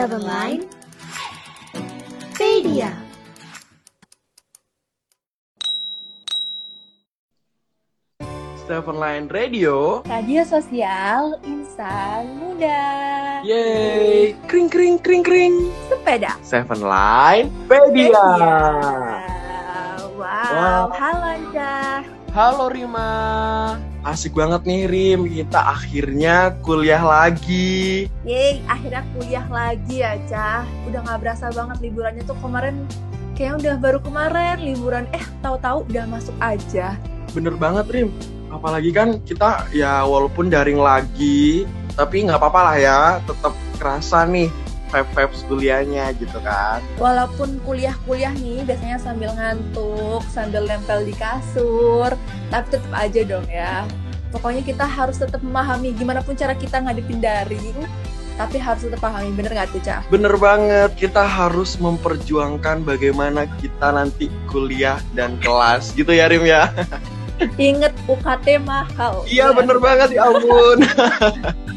Seven Line Pedia. Seven Line Radio. Radio sosial insan muda. Yeay, kring kring kring kring. Sepeda. Seven Line Pedia. Wow, Wow. halo Anja. Halo Rima. Asik banget nih Rim, kita akhirnya kuliah lagi. Yeay, akhirnya kuliah lagi ya, Cah. Udah gak berasa banget liburannya tuh kemarin kayaknya udah baru kemarin liburan eh tahu-tabu udah masuk aja. Bener banget Rim. Apalagi kan kita ya walaupun daring lagi, tapi nggak apa-apa lah ya, tetap kerasa nih vibes kuliahnya gitu kan. Walaupun kuliah-kuliah nih biasanya sambil ngantuk, sambil nempel di kasur, tapi tetap aja dong ya. Pokoknya kita harus tetap memahami gimana pun cara kita ngadepin daring, tapi harus tetap pahami bener gak tuh Cah? Bener banget, kita harus memperjuangkan bagaimana kita nanti kuliah dan kelas gitu ya Rim ya. Ingat UKT mahal. Iya Ya. bener banget ya ampun.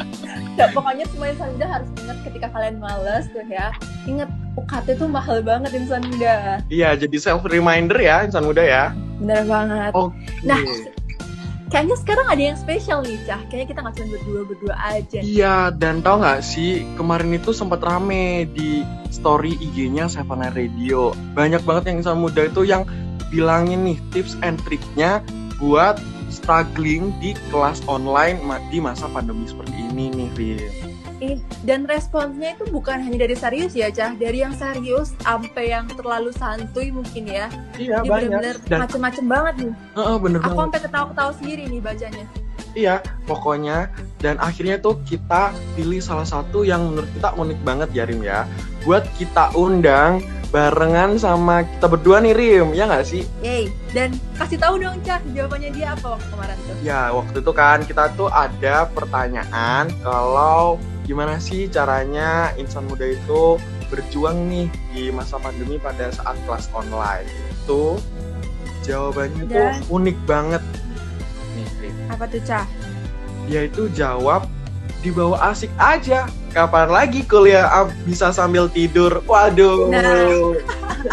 Ya, pokoknya semua insan muda harus ingat ketika kalian males tuh ya. Ingat UKT tuh mahal banget insan muda. Iya jadi self reminder ya insan muda ya. Bener banget. Oke. Nah, Kayaknya sekarang ada yang spesial nih, Cah. Kayaknya kita nggak cuma berdua-berdua aja. Iya dan tau nggak sih kemarin itu sempat rame di story IG-nya Seven Line Radio. Banyak banget yang insan muda itu yang bilangin nih tips and triknya buat struggling di kelas online di masa pandemi seperti ini nih Rin. Ih, Dan responsnya itu bukan hanya dari serius ya, Cah. Dari yang serius sampai yang terlalu santuy mungkin ya. Iya Ini banyak bener-bener dan macem-macem banget nih. Heeh, bener Aku banget. sampai ketawa-ketawa sendiri nih bacanya. Iya, pokoknya dan akhirnya tuh kita pilih salah satu yang menurut kita unik banget ya Rim ya. Buat kita undang barengan sama kita berdua nih Rim, ya nggak sih? Yeay. Dan kasih tahu dong, Cah, jawabannya dia apa waktu kemarin tuh. Ya, waktu itu kan kita tuh ada pertanyaan kalau gimana sih caranya insan muda itu berjuang nih di masa pandemi pada saat kelas online. Itu jawabannya tuh Dan- unik banget. Nih, Rim. Apa tuh, Cah? dia itu jawab dibawa asik aja kapan lagi kuliah? Ah, bisa sambil tidur. Waduh. Nah.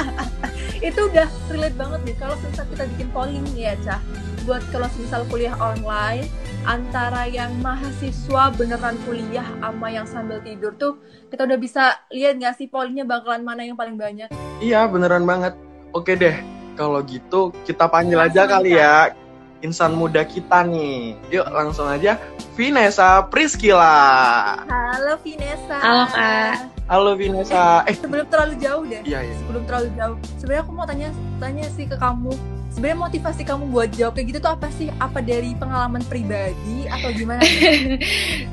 itu udah relate banget nih. Kalau misal kita bikin polling ya Cah buat kalau misal kuliah online antara yang mahasiswa beneran kuliah sama yang sambil tidur tuh kita udah bisa lihat nggak sih pollingnya bakalan mana yang paling banyak? Iya beneran banget. Oke deh kalau gitu kita panggil Langsung aja kali ya insan muda kita nih. Yuk langsung aja. Vinesa Priskila halo Vinesa Halo, Kak. halo Vinesa eh. sebelum terlalu jauh deh. Iya iya. Sebelum terlalu jauh. Sebenarnya aku mau tanya tanya sih ke kamu. Sebenarnya motivasi kamu buat jawab kayak gitu tuh apa sih? Apa dari pengalaman pribadi atau gimana?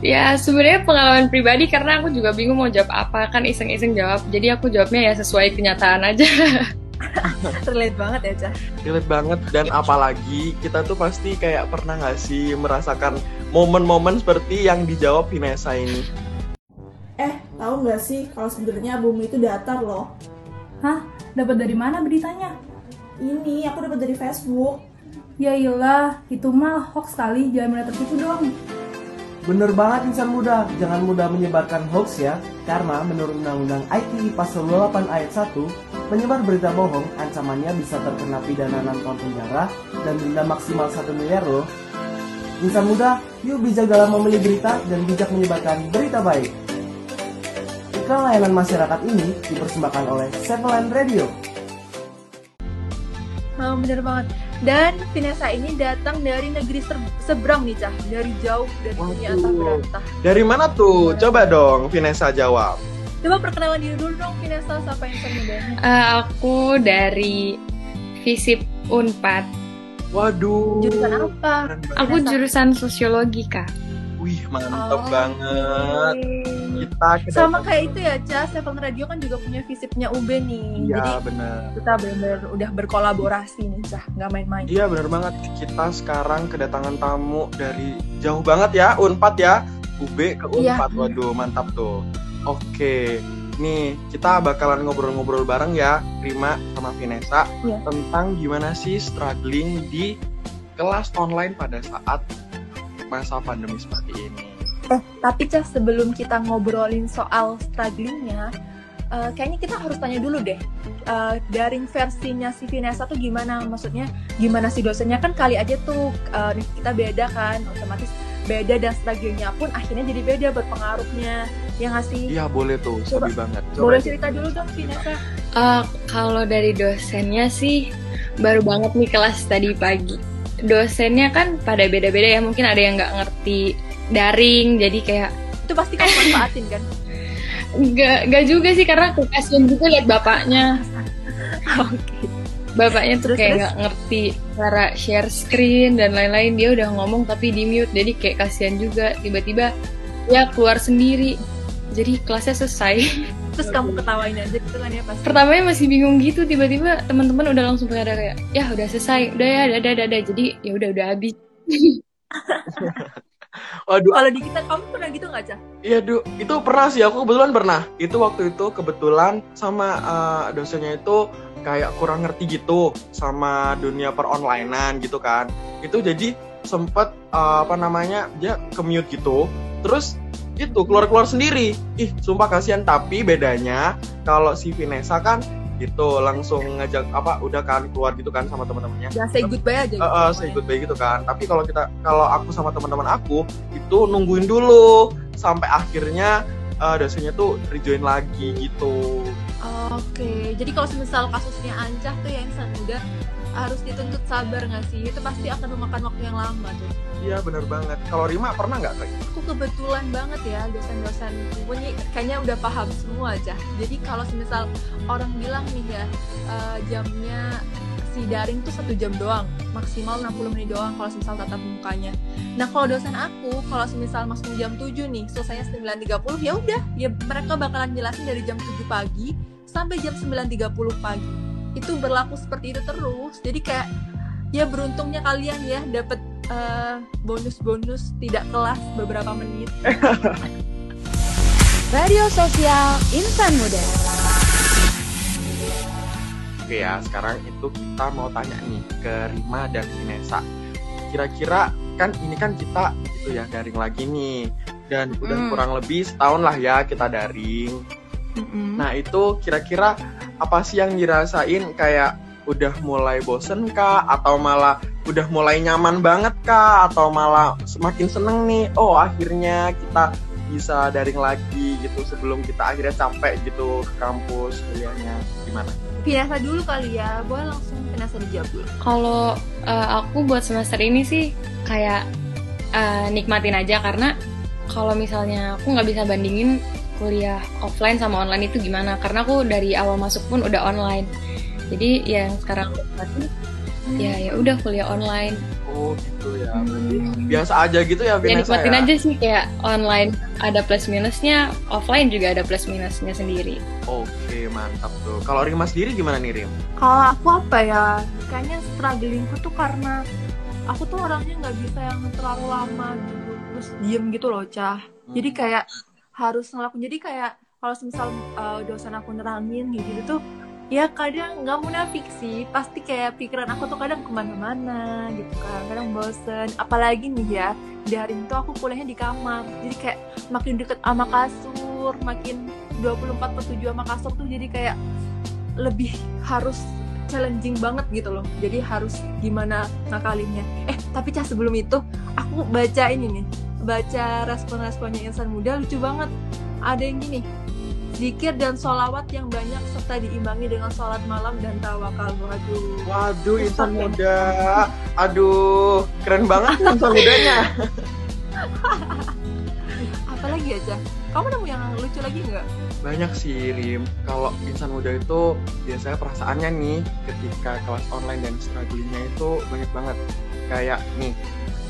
Ya sebenarnya pengalaman pribadi karena aku juga bingung mau jawab apa. Kan iseng-iseng jawab. Jadi aku jawabnya ya sesuai kenyataan aja. relate banget ya Cah relate banget dan apalagi kita tuh pasti kayak pernah nggak sih merasakan momen-momen seperti yang dijawab Vinesa ini Eh, tahu nggak sih kalau sebenarnya bumi itu datar loh? Hah? Dapat dari mana beritanya? Ini aku dapat dari Facebook. Ya iyalah, itu mah hoax kali, jangan mudah tertipu dong. Bener banget insan muda, jangan mudah menyebarkan hoax ya. Karena menurut Undang-Undang ITE Pasal 28 Ayat 1, menyebar berita bohong ancamannya bisa terkena pidana 6 tahun penjara dan denda maksimal 1 miliar loh. Insan muda, yuk bijak dalam memilih berita dan bijak menyebarkan berita baik. Iklan layanan masyarakat ini dipersembahkan oleh Seven Radio. Oh, bener banget. Dan Vanessa ini datang dari negeri seberang nih, Cah. Dari jauh, dari dunia Waduh. entah berantah. dari mana tuh coba dong Vinesa jawab Coba perkenalan diri dulu dong, Vanessa, siapa yang mudanya. Eh, aku dari Visip Unpad. waduh Jurusan apa? Aku Vanessa. jurusan sosiologi kak. Wih mantep Oh, banget. Kita kedatangan- Sama kayak itu ya, Cah. Seven Radio kan juga punya visipnya UB nih. Jadi Iya benar. kita bener-bener udah berkolaborasi nih, Cah. Nggak main-main. Iya benar banget. Kita sekarang kedatangan tamu dari jauh banget ya, Unpad ya. UB ke Iya. Unpad. Waduh, mantap tuh. Oke. Nih, kita bakalan ngobrol-ngobrol bareng ya, Rima sama Vinesa Iya. tentang gimana sih struggling di kelas online pada saat masa pandemi seperti ini. Eh, tapi Cah sebelum kita ngobrolin soal strugglingnya, uh, kayaknya kita harus tanya dulu deh. Uh, daring versinya si Vanessa tuh gimana? Maksudnya gimana si dosennya kan kali aja tuh uh, kita beda kan, otomatis beda dan strugglingnya pun akhirnya jadi beda berpengaruhnya. Yang ngasih. Iya boleh tuh, Coba. banget. Coba Boleh aja. cerita dulu dong Vanessa. Uh, kalau dari dosennya sih baru banget nih kelas tadi pagi. Dosennya kan pada beda-beda ya, mungkin ada yang nggak ngerti daring, jadi kayak Itu pasti kamu manfaatin kan? nggak nggak juga sih karena aku kasihan juga lihat bapaknya. Oke. Bapaknya tuh Terus, kayak nggak ngerti cara share screen dan lain-lain. Dia udah ngomong tapi di mute, jadi kayak kasihan juga. Tiba-tiba ya keluar sendiri. Jadi kelasnya selesai. Terus kamu ketawain aja gitu kan ya pasti. pertamanya masih bingung gitu tiba-tiba teman-teman udah langsung pada kayak ya udah selesai udah ya dadah dadah jadi ya udah udah habis Waduh, Kalau di kita kamu pernah gitu nggak Cah? Iya, Du. Itu pernah sih. Aku kebetulan pernah. Itu waktu itu kebetulan sama eh, dosennya itu kayak kurang ngerti gitu sama dunia peronlinean gitu kan. Itu jadi sempet eh, apa namanya dia ke mute gitu. Terus itu keluar-keluar sendiri. Ih, sumpah kasihan. Tapi bedanya kalau si Vanessa kan gitu langsung ngajak apa udah kan keluar gitu kan sama teman-temannya. Ya say goodbye aja. Eh, eh, say goodbye gitu kan. Tapi kalau kita kalau aku sama teman-teman aku itu nungguin dulu sampai akhirnya eh, dosennya tuh rejoin lagi gitu. Oke, jadi kalau misal kasusnya Ancah tuh yang muda harus dituntut sabar nggak sih? Itu pasti akan memakan waktu yang lama tuh. Iya bener banget. Kalau Rima pernah nggak kayak? Aku kebetulan banget ya dosen-dosen punya kayaknya udah paham semua aja. Jadi kalau misal orang bilang nih ya eh, jamnya si daring tuh satu jam doang, maksimal 60 menit doang kalau misal tatap mukanya. Nah kalau dosen aku, kalau misal masuk jam 7 nih, selesainya 9.30 ya udah, ya mereka bakalan jelasin dari jam 7 pagi sampai jam 9.30 pagi. Itu berlaku seperti itu terus. Jadi kayak ya beruntungnya kalian ya dapet eh, bonus-bonus tidak kelas beberapa menit. Radio Sosial Insan Muda. Oke ya, sekarang itu kita mau tanya nih ke Rima dan Vanessa. Kira-kira kan ini kan kita itu ya daring lagi nih dan udah Mm. kurang lebih setahun lah ya kita daring. Nah itu kira-kira apa sih yang dirasain kayak udah mulai bosen kah atau malah udah mulai nyaman banget kah atau malah semakin seneng nih oh akhirnya kita bisa daring lagi gitu sebelum kita akhirnya capek gitu ke kampus kuliahnya gimana? Pinasa dulu kali ya, boleh langsung Pinasa dijawab dulu. kalau eh, aku buat semester ini sih kayak eh, nikmatin aja karena kalau misalnya aku nggak bisa bandingin kuliah offline sama online itu gimana karena aku dari awal masuk pun udah online jadi yang sekarang aku nikmatin ya ya udah kuliah online Oh gitu ya, berarti biasa aja gitu ya ya Vanessa nikmatin ya? aja sih kayak online ada plus minusnya offline juga ada plus minusnya sendiri Oke mantap tuh. Kalau Rima sendiri gimana nih Rim? Kalau aku apa ya, kayaknya strugglingku tuh karena aku tuh orangnya nggak bisa yang terlalu lama gitu, terus diem gitu loh, Cah. Jadi kayak harus ngelakuin, jadi kayak kalau misal uh, dosen aku nerangin gitu tuh, ya kadang nggak munafik sih, pasti kayak pikiran aku tuh kadang ke mana-mana gitu kan, kadang bosen. Apalagi nih ya, di hari itu aku kuliahnya di kamar, jadi kayak makin deket sama kasur, makin 24 per 7 sama kasur tuh jadi kayak lebih harus challenging banget gitu loh. Jadi harus gimana ngakalinnya. Eh tapi cah sebelum itu aku baca ini nih baca respon-responnya insan muda lucu banget ada yang gini zikir dan sholawat yang banyak serta diimbangi dengan sholat malam dan tawakal waduh Waduh insan ya? muda. Aduh keren banget insan mudanya. apalagi aja kamu nemu yang lucu lagi nggak Banyak sih Rim. Kalau insan muda itu biasanya perasaannya nih ketika kelas online dan strugglingnya itu banyak banget. Kayak nih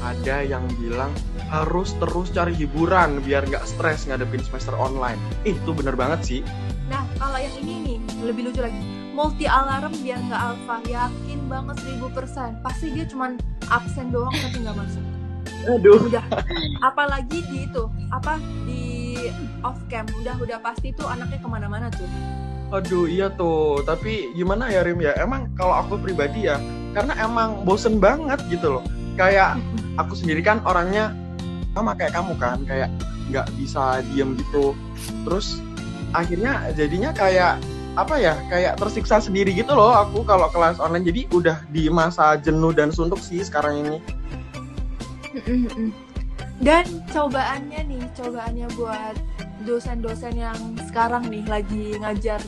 ada yang bilang harus terus cari hiburan biar nggak stres ngadepin semester online. Ih, itu bener banget sih. Nah, kalau yang ini nih, lebih lucu lagi. Multi alarm biar nggak alfa, yakin banget 1000%. Pasti dia cuman absen doang tapi nggak masuk. Aduh. Udah. Apalagi di itu, apa di off cam, udah udah pasti tuh anaknya ke mana-mana tuh. Aduh iya tuh, tapi gimana ya Rim ya? Emang kalau aku pribadi ya, karena emang bosen banget gitu loh. Kayak aku sendiri kan orangnya sama kayak kamu kan, kayak nggak bisa diem gitu. Terus akhirnya jadinya kayak apa ya kayak tersiksa sendiri gitu loh aku kalau kelas online. Jadi udah di masa jenuh dan suntuk sih sekarang ini. Dan cobaannya nih, cobaannya buat dosen-dosen yang sekarang nih lagi ngajar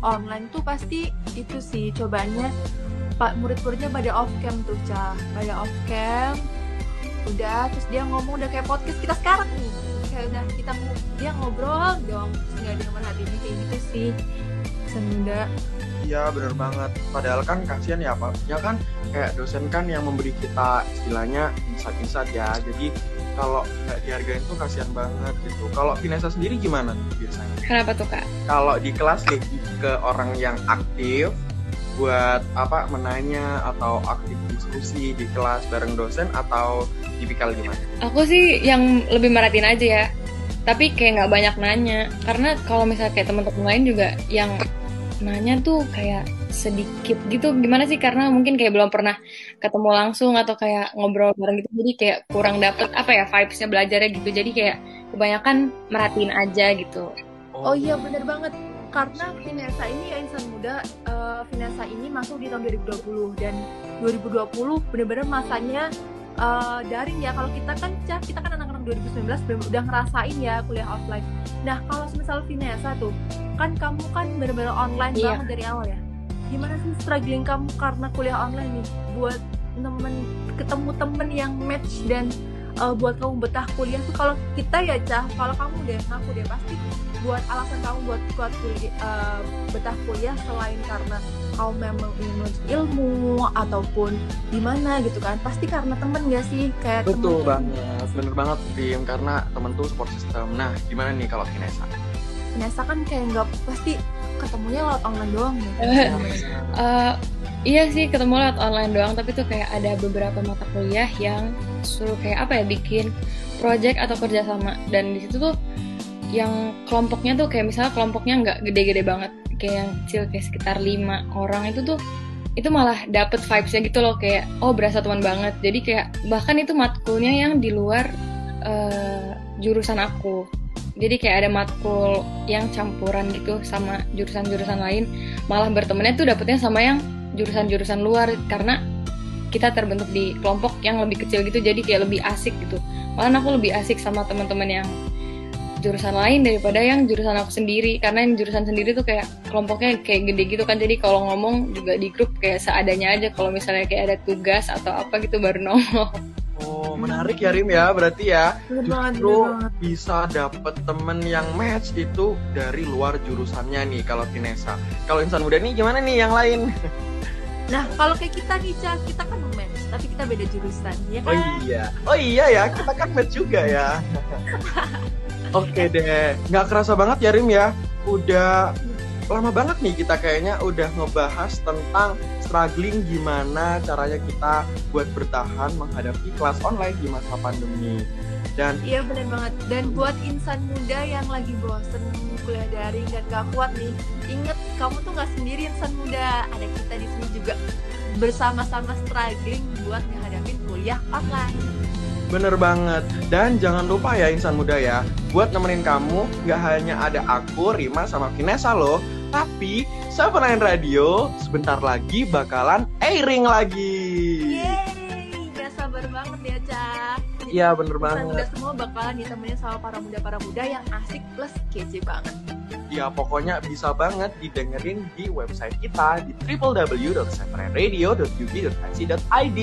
online tuh pasti itu sih cobaannya. Pak murid-muridnya pada off cam tuh cah pada off cam udah terus dia ngomong udah kayak podcast kita sekarang nih kayak udah kita dia ngobrol dong nggak ada yang merhatiin kayak gitu sih senda Iya bener banget. Padahal kan kasihan ya Pak. Ya kan kayak dosen kan yang memberi kita istilahnya insight-insight ya. Jadi kalau nggak dihargain tuh kasihan banget gitu. Kalau Vanessa sendiri gimana tuh biasanya? Kenapa tuh kak? Kalau di kelas lebih ke orang yang aktif buat apa menanya atau aktif diskusi di kelas bareng dosen atau tipikal gimana? Aku sih yang lebih merhatiin aja ya. Tapi kayak nggak banyak nanya. Karena kalau misalnya kayak teman-teman lain juga yang nanya tuh kayak sedikit gitu. Gimana sih? Karena mungkin kayak belum pernah ketemu langsung atau kayak ngobrol bareng gitu. Jadi kayak kurang dapet apa ya vibesnya belajarnya gitu. Jadi kayak kebanyakan merhatiin aja gitu. Oh iya bener banget karena Vinesa ini ya insan muda eh, Vinesa ini masuk di tahun 2020 dan 2020 bener-bener masanya eh, daring ya. Kalau kita kan kita kan anak-anak 2019 belum- udah ngerasain ya kuliah offline. Nah kalau misal Vinesa tuh kan kamu kan bener-bener online Iya. banget dari awal ya. Gimana sih struggling kamu karena kuliah online nih buat nemen ketemu temen yang match dan eh, buat kamu betah kuliah tuh kalau kita ya Cah kalau kamu deh ngaku deh pasti buat alasan kamu buat kuat kuliah eh, betah kuliah selain karena kamu memang ingin menuntut ilmu ataupun gimana gitu kan pasti karena temen gak sih kayak temen Betul tuh- banget, bener banget Tim karena temen tuh support system. Nah gimana nih kalau Vanessa? Vanessa kan kayak nggak pasti ketemunya lewat online doang nih Eh, iya sih ketemu lewat online doang tapi tuh kayak ada beberapa mata kuliah yang suruh kayak apa ya bikin project atau kerjasama. Dan di situ tuh yang kelompoknya tuh kayak misalnya kelompoknya nggak gede-gede banget kayak yang kecil kayak sekitar lima orang itu tuh itu malah dapet vibesnya gitu loh kayak oh berasa teman banget. Jadi kayak bahkan itu matkulnya yang di luar eh, jurusan aku. Jadi kayak ada matkul yang campuran gitu sama jurusan-jurusan lain malah bertemannya tuh dapetnya sama yang jurusan-jurusan luar karena kita terbentuk di kelompok yang lebih kecil gitu jadi kayak lebih asik gitu. Malah aku lebih asik sama teman-teman yang jurusan lain daripada yang jurusan aku sendiri karena yang jurusan sendiri tuh kayak kelompoknya kayak gede gitu kan. Jadi kalau ngomong juga di grup kayak seadanya aja kalau misalnya kayak ada tugas atau apa gitu baru nongol. Oh menarik ya Rim ya berarti ya. Justru bisa dapet temen yang match itu dari luar jurusannya nih kalau Vanessa. Kalau insan muda nih gimana nih yang lain? nah kalau kayak kita nih Cah, kita kan match tapi kita beda jurusan ya Oh kan iya, oh iya ya kita kan match juga ya. Oke deh, nggak kerasa banget ya Rim ya. Udah lama banget nih kita kayaknya udah ngebahas tentang struggling gimana caranya kita buat bertahan menghadapi kelas online di masa pandemi. Dan Iya bener banget. Dan buat insan muda yang lagi bosen kuliah daring dan gak kuat nih, inget kamu tuh gak sendiri insan muda. Ada kita di sini juga bersama-sama struggling buat menghadapi kuliah online. Bener banget. Dan jangan lupa ya insan muda ya, buat nemenin kamu nggak hanya ada aku, Rima, sama Vanessa loh, tapi Seven Line Radio sebentar lagi bakalan airing lagi. Yeay, gak sabar banget ya Cak. Iya bener Insan muda banget. semua bakalan ditemenin sama para muda-para muda yang asik plus kece banget. Ya pokoknya bisa banget didengerin di website kita di www.sevenlineradio.ub.ic.id.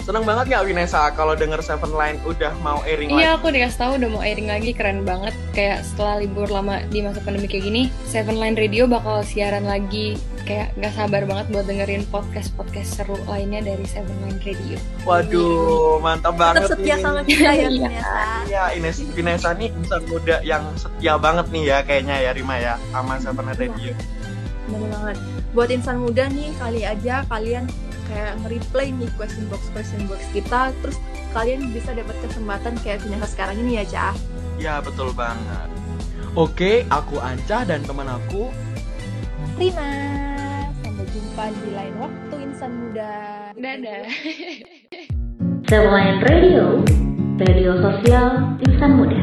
Seneng banget nggak Vanessa kalau denger Seven Line udah mau airing lagi? Iya, aku dikasih tahu udah mau airing lagi, keren banget. Kayak setelah libur lama di masa pandemi kayak gini, Seven Line Radio bakal siaran lagi. Kayak gak sabar banget buat dengerin podcast-podcast seru lainnya dari Seven Line Radio. Waduh, mantap banget Tetap setia nih. sama kita ya Iya. Iya, Ines Vanessa nih insan muda yang setia banget nih ya kayaknya ya Rima ya sama Seven Line Radio. Bener banget. Buat insan muda nih, kali aja kalian kayak nge-replay nih question box question box kita, terus kalian bisa dapat kesempatan kayak Vanessa sekarang ini ya, Cah. Iya, betul banget. Oke, aku Anca dan teman aku Rina, sampai jumpa di lain waktu insan muda. Dadah. Gitu. Selain Radio, radio sosial insan muda.